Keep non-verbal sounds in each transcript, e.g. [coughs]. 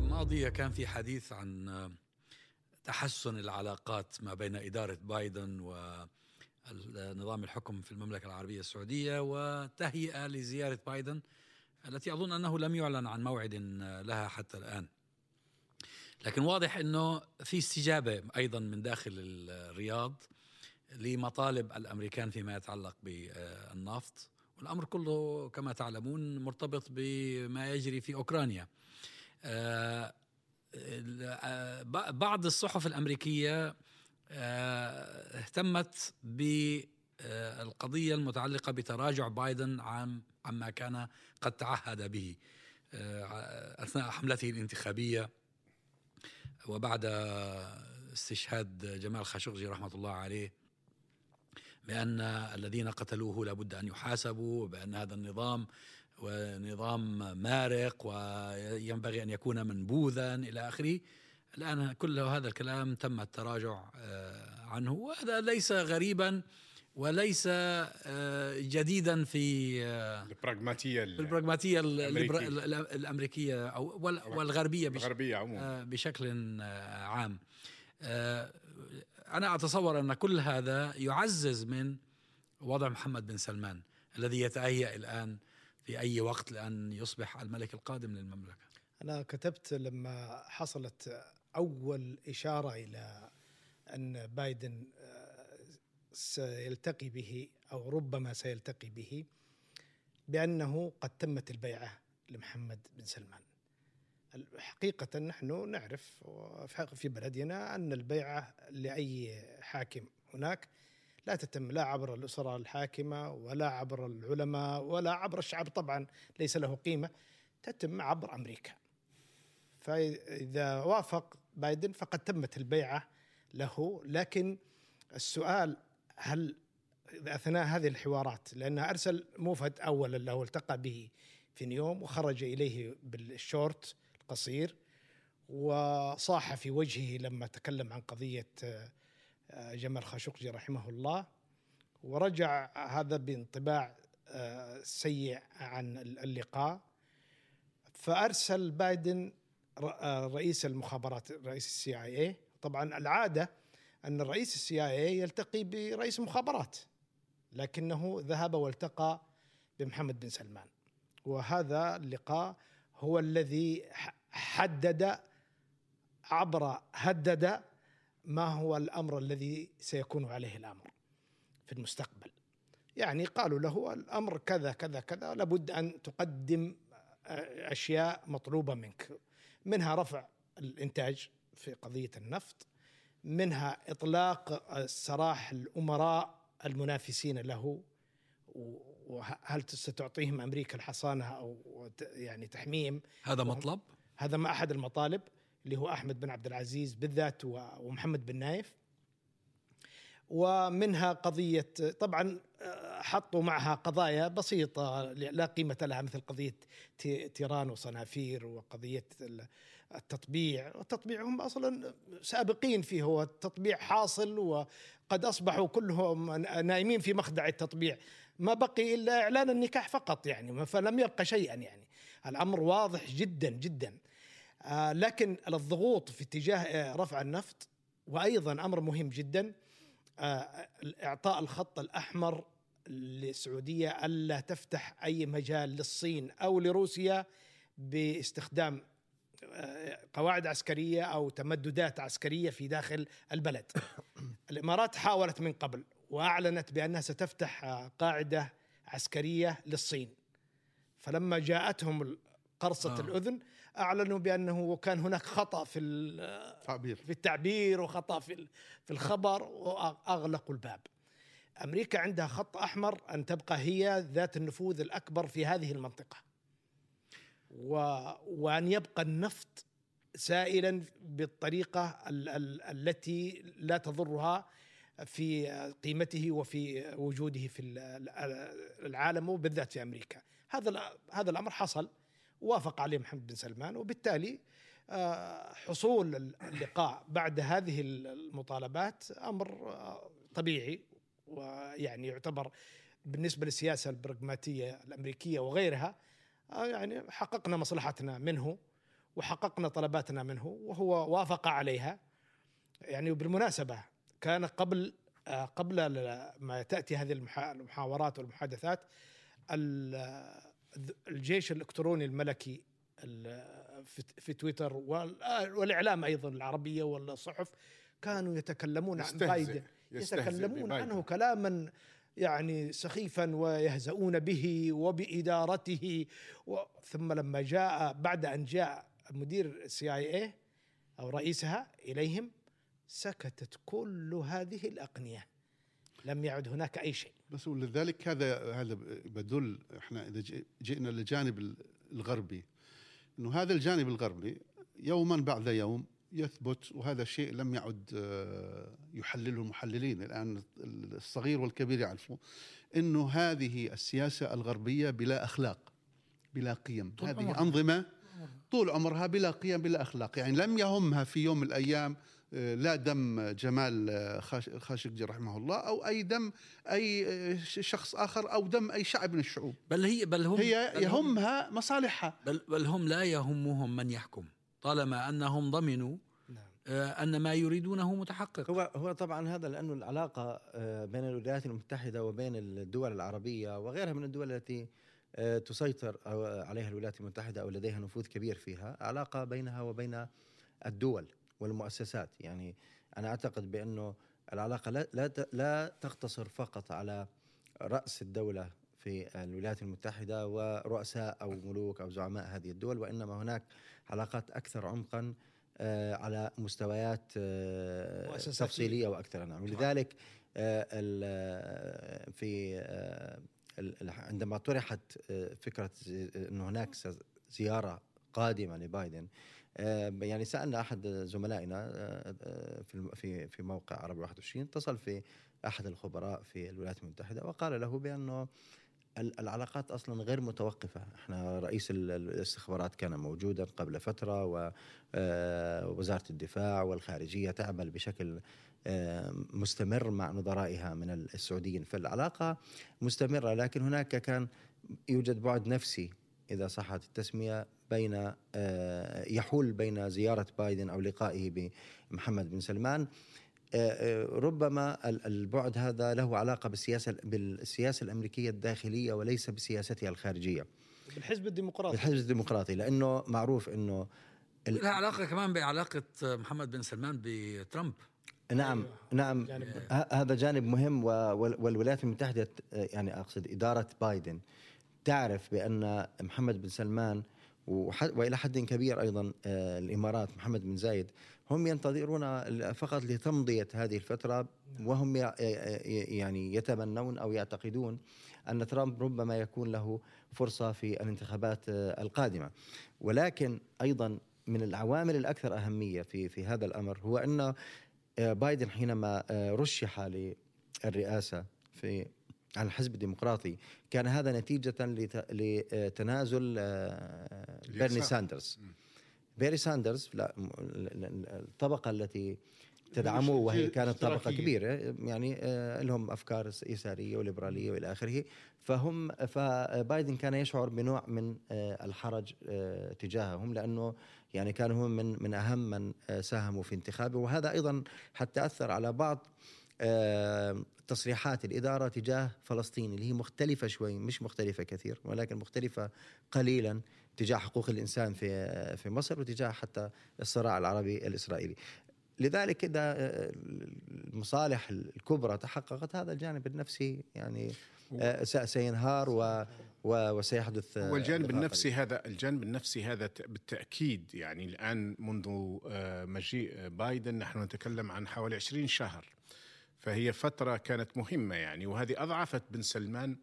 الماضية كان في حديث عن تحسن العلاقات ما بين إدارة بايدن ونظام الحكم في المملكة العربية السعودية وتهيئة لزيارة بايدن التي أظن أنه لم يعلن عن موعد لها حتى الآن. لكن واضح أنه في استجابة أيضا من داخل الرياض لمطالب الأمريكان فيما يتعلق بالنفط والأمر كله كما تعلمون مرتبط بما يجري في أوكرانيا. آه، بعض الصحف الأمريكية آه، اهتمت بالقضية المتعلقة بتراجع بايدن عن عما كان قد تعهد به آه، أثناء حملته الانتخابية وبعد استشهاد جمال خاشقجي رحمة الله عليه بأن الذين قتلوه لابد أن يحاسبوا وبان هذا النظام ونظام مارق وينبغي أن يكون منبوذا إلى آخره. الآن كل هذا الكلام تم التراجع آه، عنه. وهذا ليس غريبا وليس آه، جديدا في آه، البراغماتية البراغماتية الأمريكية. أو والغربية الغربية عموما. بشكل عام. أنا أتصور أن كل هذا يعزز من وضع محمد بن سلمان الذي يتهيأ الآن في أي وقت لأن يصبح الملك القادم للمملكة. أنا كتبت لما حصلت أول إشارة إلى أن بايدن آه، سيلتقي به أو ربما سيلتقي به بأنه قد تمت البيعة لمحمد بن سلمان. حقيقة نحن نعرف في بلدنا أن البيعة لأي حاكم هناك لا تتم لا عبر الأسرة الحاكمة ولا عبر العلماء ولا عبر الشعب. طبعا ليس له قيمة تتم عبر أمريكا. فإذا وافق بايدن فقد تمت البيعة له. لكن السؤال هل أثناء هذه الحوارات لأنه أرسل موفد أول له التقى به في نيوم وخرج إليه بالشورت القصير وصاح في وجهه لما تكلم عن قضية جمال خاشقجي رحمه الله ورجع هذا بانطباع آه، سيء عن اللقاء. فأرسل بايدن آه، رئيس المخابرات رئيس ال CIA طبعا العادة أن الرئيس ال CIA يلتقي برئيس المخابرات لكنه ذهب والتقى بمحمد بن سلمان. وهذا اللقاء هو الذي حدد عبر هدد ما هو الأمر الذي سيكون عليه الأمر في المستقبل؟ يعني قالوا له الأمر كذا كذا كذا لابد أن تقدم أشياء مطلوبة منك منها رفع الإنتاج في قضية النفط منها إطلاق سراح الأمراء المنافسين له وهل ستعطيهم أمريكا الحصانة أو يعني تحميم هذا مطلب؟ هذا ما أحد المطالب. اللي هو أحمد بن عبد العزيز بالذات ومحمد بن نايف. ومنها قضية طبعا آه، حطوا معها قضايا بسيطة لا قيمة لها مثل قضية تيران وصنافير وقضية التطبيع. والتطبيع هم أصلا سابقين فيه هو التطبيع حاصل وقد أصبحوا كلهم نايمين في مخدع التطبيع. ما بقي إلا إعلان النكاح فقط يعني فلم يبقى شيئا يعني. الأمر واضح جدا جدا. لكن الضغوط في اتجاه آه، رفع النفط وأيضا أمر مهم جدا آه، إعطاء الخط الأحمر للسعوديه ألا تفتح أي مجال للصين أو لروسيا باستخدام قواعد عسكرية أو تمددات عسكرية في داخل البلد. [coughs] الإمارات حاولت من قبل وأعلنت بأنها ستفتح قاعدة عسكرية للصين. فلما جاءتهم قرصة آه. الأذن أعلنوا بأنه كان هناك خطأ في التعبير في التعبير وخطأ في في الخبر وأغلقوا الباب. أمريكا عندها خط أحمر أن تبقى هي ذات النفوذ الأكبر في هذه المنطقة. و... وأن يبقى النفط سائلا بالطريقة ال... ال... التي لا تضرها في قيمته وفي وجوده في العالم وبالذات في أمريكا. هذا هذا الأمر حصل وافق عليه محمد بن سلمان وبالتالي آه، حصول اللقاء بعد هذه المطالبات أمر آه، طبيعي ويعني يعتبر بالنسبة للسياسة البراغماتية الأمريكية وغيرها آه، يعني حققنا مصلحتنا منه وحققنا طلباتنا منه وهو وافق عليها. يعني وبالمناسبة كان قبل قبل ما تأتي هذه المحاورات والمحادثات الجيش الإلكتروني الملكي في تويتر والإعلام أيضا العربية والصحف كانوا يتكلمون عن بايدن يتكلمون عنه كلاما يعني سخيفا ويهزؤون به وبإدارته. ثم لما جاء بعد أن جاء مدير السي آي اي أو رئيسها إليهم سكتت كل هذه الأقنية. لم يعد هناك أي شيء. بس ولذلك هذا هذا بدل إحنا إذا جئنا للجانب الغربي. إنه هذا الجانب الغربي يوما بعد يوم يثبت وهذا الشيء لم يعد آه، يحلله المحللين. الآن الصغير والكبير يعرفوا إنه هذه السياسة الغربية بلا أخلاق بلا قيم. هذه أنظمة طول عمرها بلا قيم بلا أخلاق. يعني لم يهمها في يوم من الأيام لا دم جمال آه، خاشقجي رحمه الله أو أي دم أي آه، شخص آخر أو دم أي شعب من الشعوب. بل هي بل هم هي بل يهمها هم مصالحها. بل, بل هم لا يهمهم من يحكم طالما أنهم ضمنوا نعم. أن ما يريدونه متحقق. هو هو طبعا هذا لأنه العلاقة بين الولايات المتحدة وبين الدول العربية وغيرها من الدول التي آه، تسيطر عليها الولايات المتحدة أو لديها نفوذ كبير فيها علاقة بينها وبين الدول. والمؤسسات. يعني أنا أعتقد بأنه العلاقة لا, لا, لا تقتصر فقط على رأس الدولة في الولايات المتحدة ورؤساء أو ملوك أو زعماء هذه الدول وإنما هناك علاقات أكثر عمقا آه، على مستويات آه، تفصيلية وأكثر. نعم. لذلك في عندما طرحت آه، فكرة إنه هناك زيارة قادمة لبايدن آه، يعني سألنا أحد زملائنا آه، في في في موقع عربي 21 اتصل في أحد الخبراء في الولايات المتحدة وقال له بأنه العلاقات أصلا غير متوقفة، إحنا رئيس الاستخبارات كان موجودا قبل فترة ووزاره الدفاع والخارجية تعمل بشكل مستمر مع نظرائها من السعوديين. فالعلاقة مستمرة لكن هناك كان يوجد بعد نفسي إذا صحت التسمية بين آه، يحول بين زيارة بايدن أو لقائه بمحمد بن سلمان. آه، آه، ربما البعد هذا له علاقة بالسياسة بالسياسة الأمريكية الداخلية وليس بسياستها الخارجية. بالحزب الديمقراطي. بالحزب الديمقراطي لأنه معروف أنه لها علاقة كمان بعلاقة محمد بن سلمان بترامب. نعم أيوة. نعم. جانب هذا جانب مهم والولايات المتحدة يعني أقصد إدارة بايدن تعرف بأن محمد بن سلمان وإلى حد كبير أيضا آه، الإمارات محمد بن زايد هم ينتظرون فقط لتمضية هذه الفترة وهم يعني يتمنون أو يعتقدون أن ترامب ربما يكون له فرصة في الانتخابات آه، القادمة. ولكن أيضا من العوامل الأكثر أهمية في في هذا الأمر هو آه، بايدن حينما آه، رشح للرئاسة في عن الحزب الديمقراطي كان هذا نتيجة لتنازل آه، بيرني ساندرز. بيرني ساندرز لا الطبقة التي تدعمه وهي كانت طبقة كبيرة يعني لهم أفكار يسارية وليبرالية وإلى آخره فهم فبايدن كان يشعر بنوع من الحرج تجاههم لأنه يعني كانوا هم من من أهم من آه، ساهموا في انتخابه. وهذا أيضا حتى أثر على بعض آه، تصريحات الإدارة تجاه فلسطين اللي هي مختلفة شوي مش مختلفة كثير ولكن مختلفة قليلا تجاه حقوق الإنسان في آه، في مصر وتجاه حتى الصراع العربي الإسرائيلي. لذلك إذا المصالح الكبرى تحققت هذا الجانب النفسي يعني سينهار و وسيحدث والجانب النفسي هذا الجانب النفسي هذا بالتأكيد يعني الآن منذ آه، مجيء بايدن نحن نتكلم عن حوالي 20 شهر فهي فترة كانت مهمة يعني وهذه أضعفت بن سلمان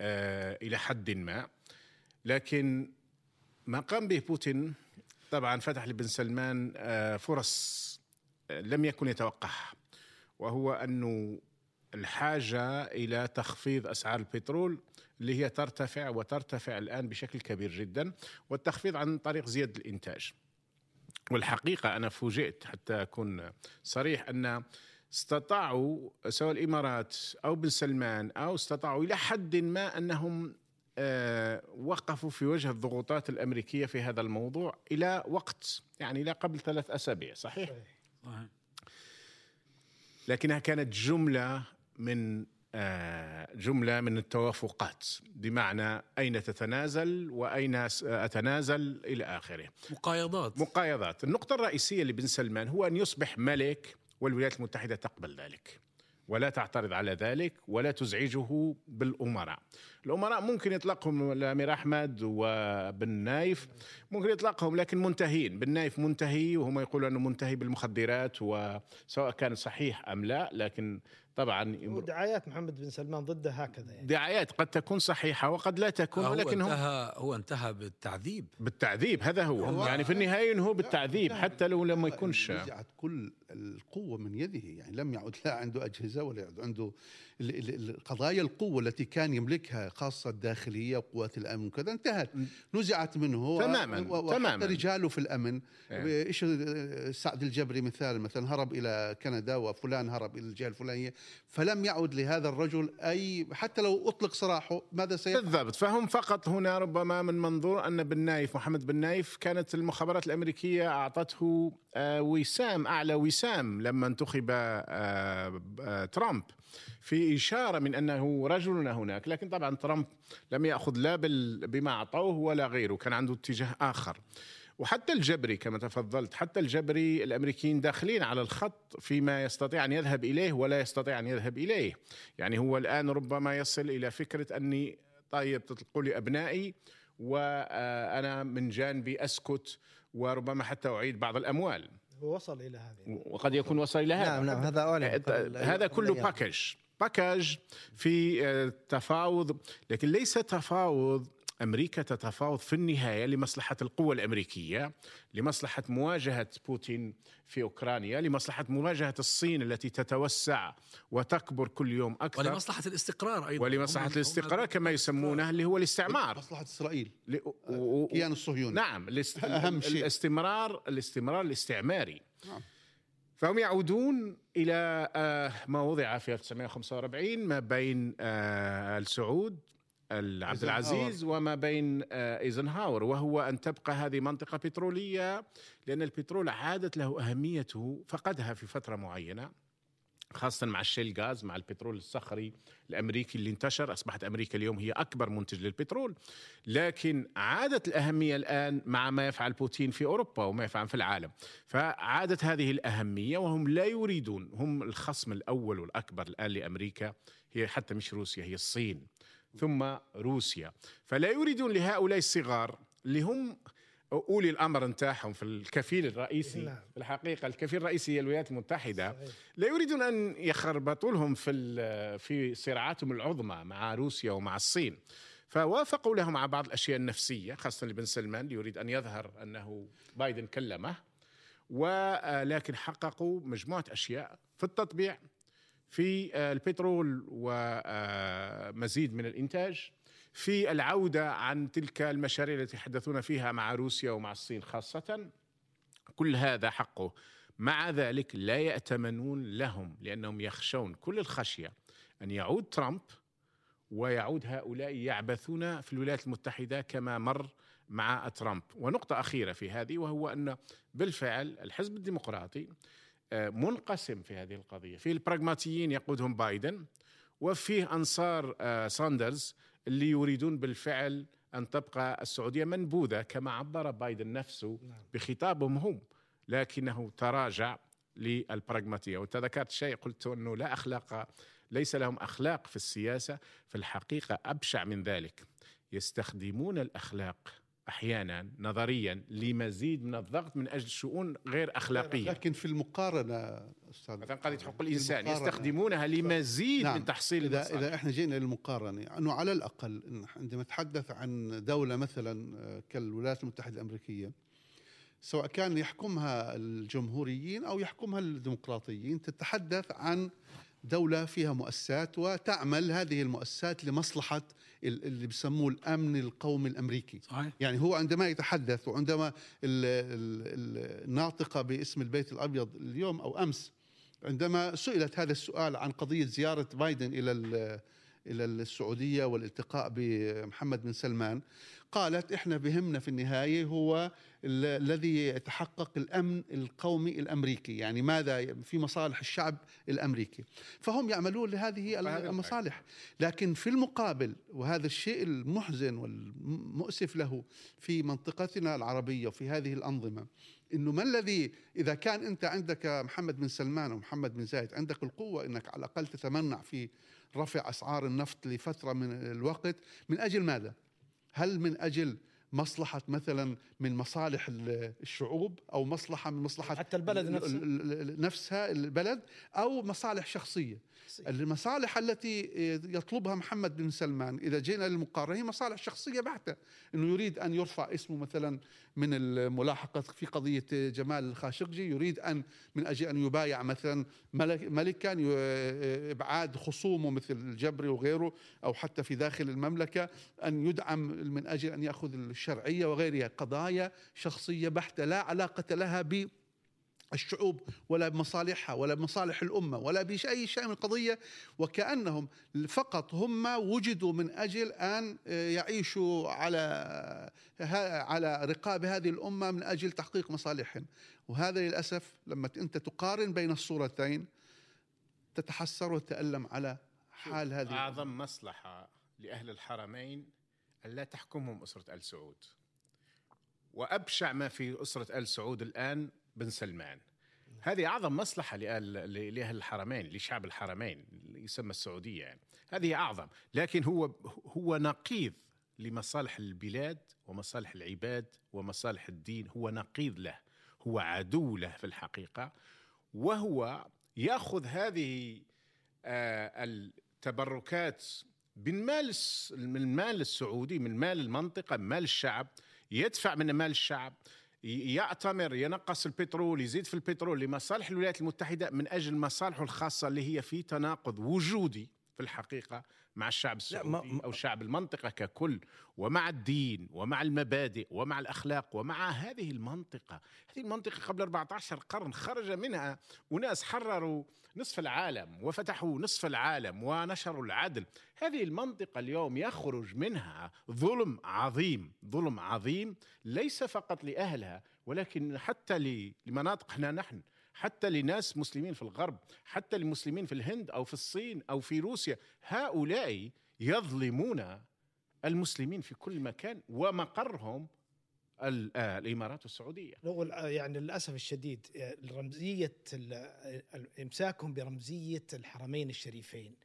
آه، إلى حد ما لكن ما قام به بوتين طبعا فتح لبن سلمان آه، فرص لم يكن يتوقعها وهو انه الحاجة إلى تخفيض أسعار البترول اللي هي ترتفع وترتفع الآن بشكل كبير جدا والتخفيض عن طريق زيادة الإنتاج. والحقيقة أنا فوجئت حتى أكون صريح أن استطاعوا سواء الإمارات أو بن سلمان أو استطاعوا إلى حد ما أنهم آه، وقفوا في وجه الضغوطات الأمريكية في هذا الموضوع إلى وقت يعني إلى قبل ثلاث أسابيع صحيح؟ صحيح. لكنها كانت جملة من آه، جملة من التوافقات بمعنى أين تتنازل وأين أتنازل إلى آخره. مقايضات مقايضات، النقطة الرئيسية لبن سلمان هو أن يصبح ملك والولايات المتحدة تقبل ذلك. ولا تعترض على ذلك ولا تزعجه بالأمراء. الأمراء ممكن يطلقهم الامير أحمد وبن نايف ممكن يطلقهم لكن منتهين، بن نايف منتهي وهم يقولوا أنه منتهي بالمخدرات وسواء كان صحيح أم لا لكن طبعا ودعايات محمد بن سلمان ضده هكذا يعني. دعايات قد تكون صحيحة وقد لا تكون هو ولكن انتهى هو انتهى بالتعذيب. بالتعذيب هذا هو, هو- يعني في النهاية إنه هو بالتعذيب حتى لو لما يكونش نزعت كل القوة من يده يعني لم يعد لا عنده أجهزة ولا يعد عنده ال- ال- ال- قضايا القوة التي كان يملكها خاصة الداخلية وقوات الأمن وكذا انتهت. نزعت منه. تماماً، تماماً. رجاله في الأمن. إيه. إيش سعد الجبري مثال مثلا هرب إلى كندا وفلان هرب إلى الجهة الفلانية. فلم يعد لهذا الرجل أي حتى لو أطلق سراحه ماذا سيفعل؟ بالضبط. فهم فقط هنا ربما من منظور أن بن نايف محمد بن نايف كانت المخابرات الأمريكية أعطته آه، وسام أعلى وسام لما انتخب آه، آه، ترامب في إشارة من أنه رجلنا هناك. لكن طبعا ترامب لم يأخذ لا بما أعطوه ولا غيره كان عنده اتجاه آخر. وحتى الجبري كما تفضلت حتى الجبري الأمريكيين داخلين على الخط فيما يستطيع أن يذهب إليه ولا يستطيع أن يذهب إليه. يعني هو الآن ربما يصل إلى فكرة أني طيب تطلقوا لي أبنائي وأنا من جانبي أسكت وربما حتى أعيد بعض الأموال. وصل إلى هذه. وقد يكون وصل إلى هذا. نعم نعم هذا هذا كله. package package في آه، تفاوض لكن ليس تفاوض أمريكا تتفاوض في النهاية لمصلحة القوه الأمريكية لمصلحة مواجهة بوتين في أوكرانيا لمصلحة مواجهة الصين التي تتوسع وتكبر كل يوم أكثر ولمصلحة الاستقرار أيضا. ولمصلحة هم- هم- الاستقرار كما يسمونه اللي هو الاستعمار. مصلحة إسرائيل. ل- و- و- الكيان الصهيوني. نعم الاست... أهم شيء. الاستمرار الاستمرار الاستعماري. نعم. فهم يعودون إلى آه، ما وضع في 1945 ما بين آه، السعود ال- عبد العزيز وما بين آه، إيزنهاور وهو أن تبقى هذه منطقة بترولية لأن البترول عادت له أهميته فقدها في فترة معينة خاصة مع الشيل غاز مع البترول الصخري الأمريكي اللي انتشر أصبحت أمريكا اليوم هي أكبر منتج للبترول لكن عادت الأهمية الآن مع ما يفعل بوتين في أوروبا وما يفعل في العالم. فعادت هذه الأهمية وهم لا يريدون هم الخصم الأول والأكبر الآن لأمريكا هي حتى مش روسيا هي الصين. ثم روسيا فلا يريدون لهؤلاء الصغار اللي هم أولي الأمر نتاعهم في الكفيل الرئيسي نعم. في الحقيقة الكفيل الرئيسي هي الولايات المتحدة صحيح. لا يريدون أن يخربطوا لهم في في صراعاتهم العظمى مع روسيا ومع الصين فوافقوا له مع بعض الأشياء النفسية خاصة لبن سلمان يريد أن يظهر أنه بايدن كلمه ولكن حققوا مجموعة أشياء في التطبيع في آه، البترول ومزيد من الإنتاج في العودة عن تلك المشاريع التي يتحدثون فيها مع روسيا ومع الصين خاصة. كل هذا حقه. مع ذلك لا يأتمنون لهم لأنهم يخشون كل الخشية أن يعود ترامب ويعود هؤلاء يعبثون في الولايات المتحدة كما مر مع ترامب. ونقطة أخيرة في هذه وهو أن بالفعل الحزب الديمقراطي آه، منقسم في هذه القضية. في البراغماتيين يقودهم بايدن وفيه أنصار آه، ساندرز اللي يريدون بالفعل أن تبقى السعودية منبوذة كما عبر بايدن نفسه بخطابهم هم لكنه تراجع للبراغماتية. وانت ذكرت شيء قلت أنه لا أخلاق ليس لهم أخلاق في السياسة في الحقيقة أبشع من ذلك. يستخدمون الأخلاق أحيانا نظريا لمزيد من الضغط من أجل شؤون غير أخلاقية لكن في المقارنة أستاذ مثلا قضية حقوق المقارنة. يستخدمونها لمزيد نعم. من تحصيل المصالح. إذا إحنا جينا للمقارنة أنه على الأقل إن عندما نتحدث عن دولة مثلا آه، كالولايات المتحدة الأمريكية سواء كان يحكمها الجمهوريين أو يحكمها الديمقراطيين تتحدث عن دولة فيها مؤسسات وتعمل هذه المؤسسات لمصلحة ال- اللي بسموه الأمن القومي الأمريكي. صحيح. يعني هو عندما يتحدث وعندما ال- ال- ال- الناطقة باسم البيت الأبيض اليوم أو أمس عندما سئلت هذا السؤال عن قضية زيارة بايدن إلى ال- إلى السعودية والالتقاء بمحمد بن سلمان. قالت إحنا بهمنا في النهاية هو الذي يتحقق الأمن القومي الأمريكي، يعني ماذا في مصالح الشعب الأمريكي، فهم يعملون لهذه المصالح، لكن في المقابل وهذا الشيء المحزن والمؤسف له في منطقتنا العربية وفي هذه الأنظمة إنه ما الذي إذا كان أنت عندك محمد بن سلمان ومحمد بن زايد عندك القوة إنك على الأقل تتمنع في رفع أسعار النفط لفترة من الوقت من أجل ماذا؟ هل من أجل مصلحة مثلا من مصالح الشعوب أو مصلحة من مصلحة حتى البلد نفسها. نفسها البلد أو مصالح شخصية. المصالح التي يطلبها محمد بن سلمان إذا جينا للمقارنة هي مصالح شخصية بحتة. أنه يريد أن يرفع اسمه مثلا من الملاحقة في قضية جمال الخاشقجي يريد أن من أجل أن يبايع مثلا ملكا إبعاد خصومه مثل الجبري وغيره أو حتى في داخل المملكة أن يدعم من أجل أن يأخذ الشرعية وغيرها قضايا شخصية بحتة لا علاقة لها ب الشعوب ولا بمصالحها ولا بمصالح الأمة ولا بأي شيء من القضية وكأنهم فقط هم وجدوا من أجل أن يعيشوا على على رقاب هذه الأمة من أجل تحقيق مصالحهم وهذا للأسف لما أنت تقارن بين الصورتين تتحسر وتتألم على حال هذه أعظم الأمة. مصلحة لأهل الحرمين ألا تحكمهم أسرة آل سعود. وأبشع ما في أسرة آل سعود الآن بن سلمان. هذه أعظم مصلحة لأهل الحرمين لشعب الحرمين يسمى السعودية يعني. هذه أعظم. لكن هو هو نقيض لمصالح البلاد ومصالح العباد ومصالح الدين. هو نقيض له. هو عدو له في الحقيقة. وهو يأخذ هذه آه، التبركات من مال من المال السعودي من مال المنطقة من مال الشعب يدفع من مال الشعب يعتمر ينقص البترول يزيد في البترول لمصالح الولايات المتحدة من أجل مصالحه الخاصة اللي هي في تناقض وجودي. في الحقيقة مع الشعب السعودي أو شعب المنطقة ككل ومع الدين ومع المبادئ ومع الأخلاق ومع هذه المنطقة. هذه المنطقة قبل 14 قرن خرج منها أناس حرروا نصف العالم وفتحوا نصف العالم ونشروا العدل. هذه المنطقة اليوم يخرج منها ظلم عظيم ظلم عظيم ليس فقط لأهلها ولكن حتى لمناطقنا نحن. حتى لناس مسلمين في الغرب حتى للمسلمين في الهند أو في الصين أو في روسيا هؤلاء يظلمون المسلمين في كل مكان ومقرهم آه، الإمارات السعودية. يعني للأسف الشديد رمزية إمساكهم برمزية الحرمين الشريفين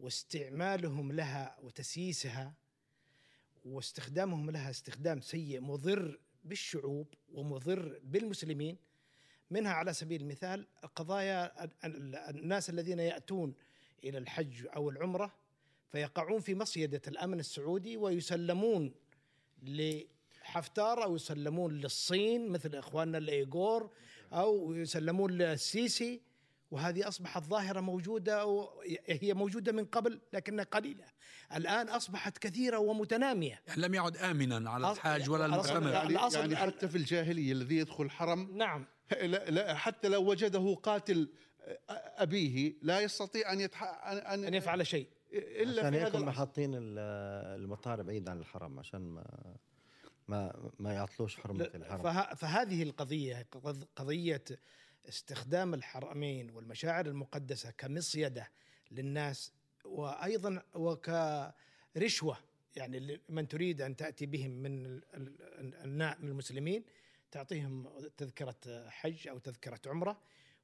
واستعمالهم لها وتسييسها واستخدامهم لها استخدام سيء مضر بالشعوب ومضر بالمسلمين منها على سبيل المثال قضايا الناس الذين يأتون إلى الحج أو العمرة فيقعون في مصيدة الأمن السعودي ويسلمون لحفتار أو يسلمون للصين مثل إخواننا الإيغور أو يسلمون للسيسي وهذه أصبحت ظاهرة موجودة هي موجودة من قبل لكنها قليلة. الآن أصبحت كثيرة ومتنامية. يعني لم يعد امنا على الحاج ولا المعتمر يعني, يعني حتى في الجاهلية الذي يدخل الحرم نعم. لا لا حتى لو وجده قاتل أبيه لا يستطيع أن يتح... ان ان يفعل شيء. إلا عشان هيك هم حاطين المطار بعيد عن الحرم عشان ما ما ما يعطلوش حرمة الحرم. فه... فهذه القضية قضية استخدام الحرمين والمشاعر المقدسة كمصيدة للناس وأيضا وكرشوة يعني من تريد أن تأتي بهم من المسلمين تعطيهم تذكرة حج أو تذكرة عمرة.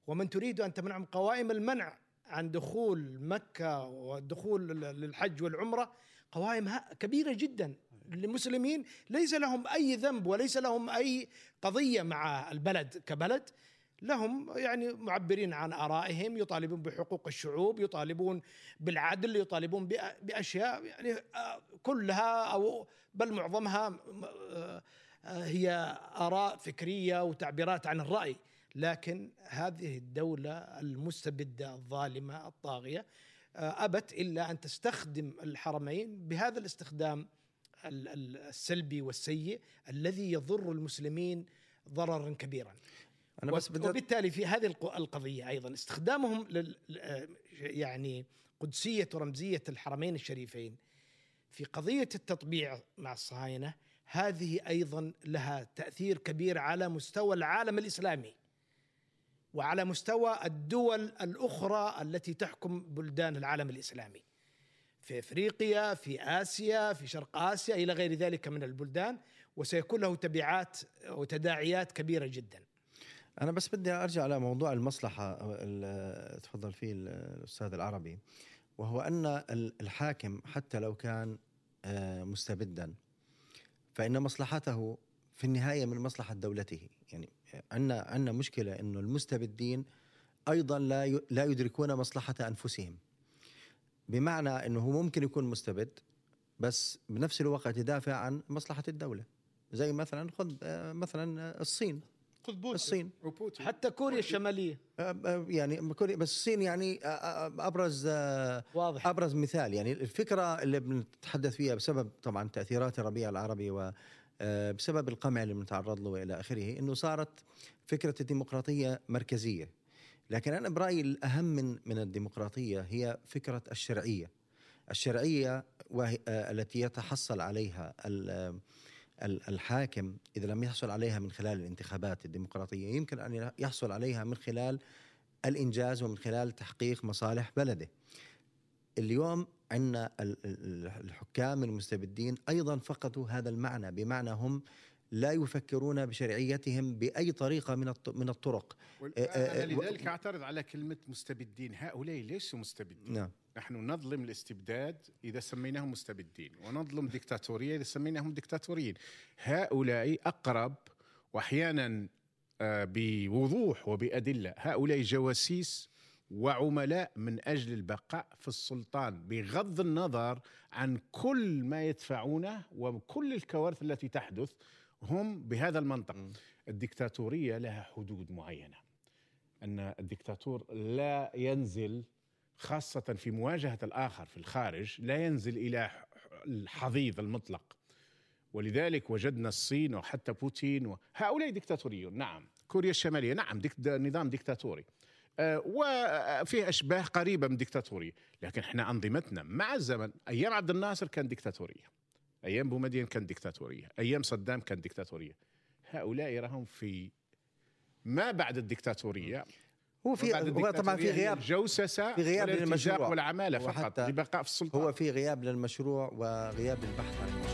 ومن تريد أن تمنعهم قوائم المنع عن دخول مكة والدخول للحج والعمرة قوائم كبيرة جدا للمسلمين. ليس لهم أي ذنب وليس لهم أي قضية مع البلد كبلد. لهم يعني معبرين عن آرائهم يطالبون بحقوق الشعوب يطالبون بالعدل يطالبون بأشياء يعني آه، كلها أو بل معظمها آه، هي آراء فكرية وتعبيرات عن الرأي. لكن هذه الدولة المستبدة الظالمة الطاغية آه، أبت إلا أن تستخدم الحرمين بهذا الاستخدام السلبي والسيء الذي يضر المسلمين ضررا كبيرا. أنا بس بدأت وبالتالي في هذه القضية أيضا استخدامهم لل يعني قدسية ورمزية الحرمين الشريفين في قضية التطبيع مع الصهاينة هذه أيضا لها تأثير كبير على مستوى العالم الإسلامي وعلى مستوى الدول الأخرى التي تحكم بلدان العالم الإسلامي في أفريقيا في آسيا في شرق آسيا إلى غير ذلك من البلدان وسيكون له تبعات وتداعيات كبيرة جدا. أنا بس بدي أرجع على موضوع المصلحه تفضل فيه الأستاذ العربي. وهو أن الحاكم حتى لو كان آه، مستبدا فإن مصلحته في النهاية من مصلحة دولته. يعني عندنا عندنا مشكلة إنه المستبدين أيضا لا لا يدركون مصلحة أنفسهم. بمعنى إنه هو ممكن يكون مستبد بس بنفس الوقت يدافع عن مصلحة الدولة. زي مثلا خذ آه، مثلا الصين. خذ بوتين. الصين. وبوتين. حتى كوريا الشمالية. يعني كوريا بس الصين يعني أبرز واضح. أبرز مثال. يعني الفكرة اللي بنتحدث فيها بسبب طبعا تأثيرات الربيع العربي و بسبب القمع اللي بنتعرض له والى آخره إنه صارت فكرة الديمقراطية مركزية. لكن أنا برأيي الأهم من من الديمقراطية هي فكرة الشرعية. الشرعية التي يتحصل عليها الحاكم إذا لم يحصل عليها من خلال الانتخابات الديمقراطية يمكن أن يحصل عليها من خلال الإنجاز ومن خلال تحقيق مصالح بلده. اليوم عندنا الحكام المستبدين أيضا فقدوا هذا المعنى بمعنى هم لا يفكرون بشرعيتهم بأي طريقة من من الطرق. أنا آه، آه، لذلك أعترض على كلمة مستبدين. هؤلاء ليسوا مستبدين. نعم. نحن نظلم الاستبداد إذا سميناهم مستبدين ونظلم ديكتاتورية إذا سميناهم ديكتاتوريين. هؤلاء أقرب وأحيانا آه، بوضوح وبأدلة. هؤلاء جواسيس وعملاء من أجل البقاء في السلطان بغض النظر عن كل ما يدفعونه وكل الكوارث التي تحدث. هم بهذا المنطق. الدكتاتورية لها حدود معينة. أن الدكتاتور لا ينزل خاصة في مواجهة الآخر في الخارج لا ينزل إلى الحضيض المطلق. ولذلك وجدنا الصين وحتى بوتين وهؤلاء دكتاتوريون نعم. كوريا الشمالية نعم ديك نظام دكتاتوري. أه وفيه أشباه قريبة من الدكتاتوريه لكن إحنا أنظمتنا مع الزمن أيام عبد الناصر كان دكتاتورية. أيام بومدين كان ديكتاتورية أيام صدام كان ديكتاتورية. هؤلاء راهم في ما بعد الديكتاتورية. هو في طبعا في غياب. جوسسه في غياب للمشروع. والعمالة فقط لبقاء في السلطة. هو في غياب للمشروع وغياب للبحث عن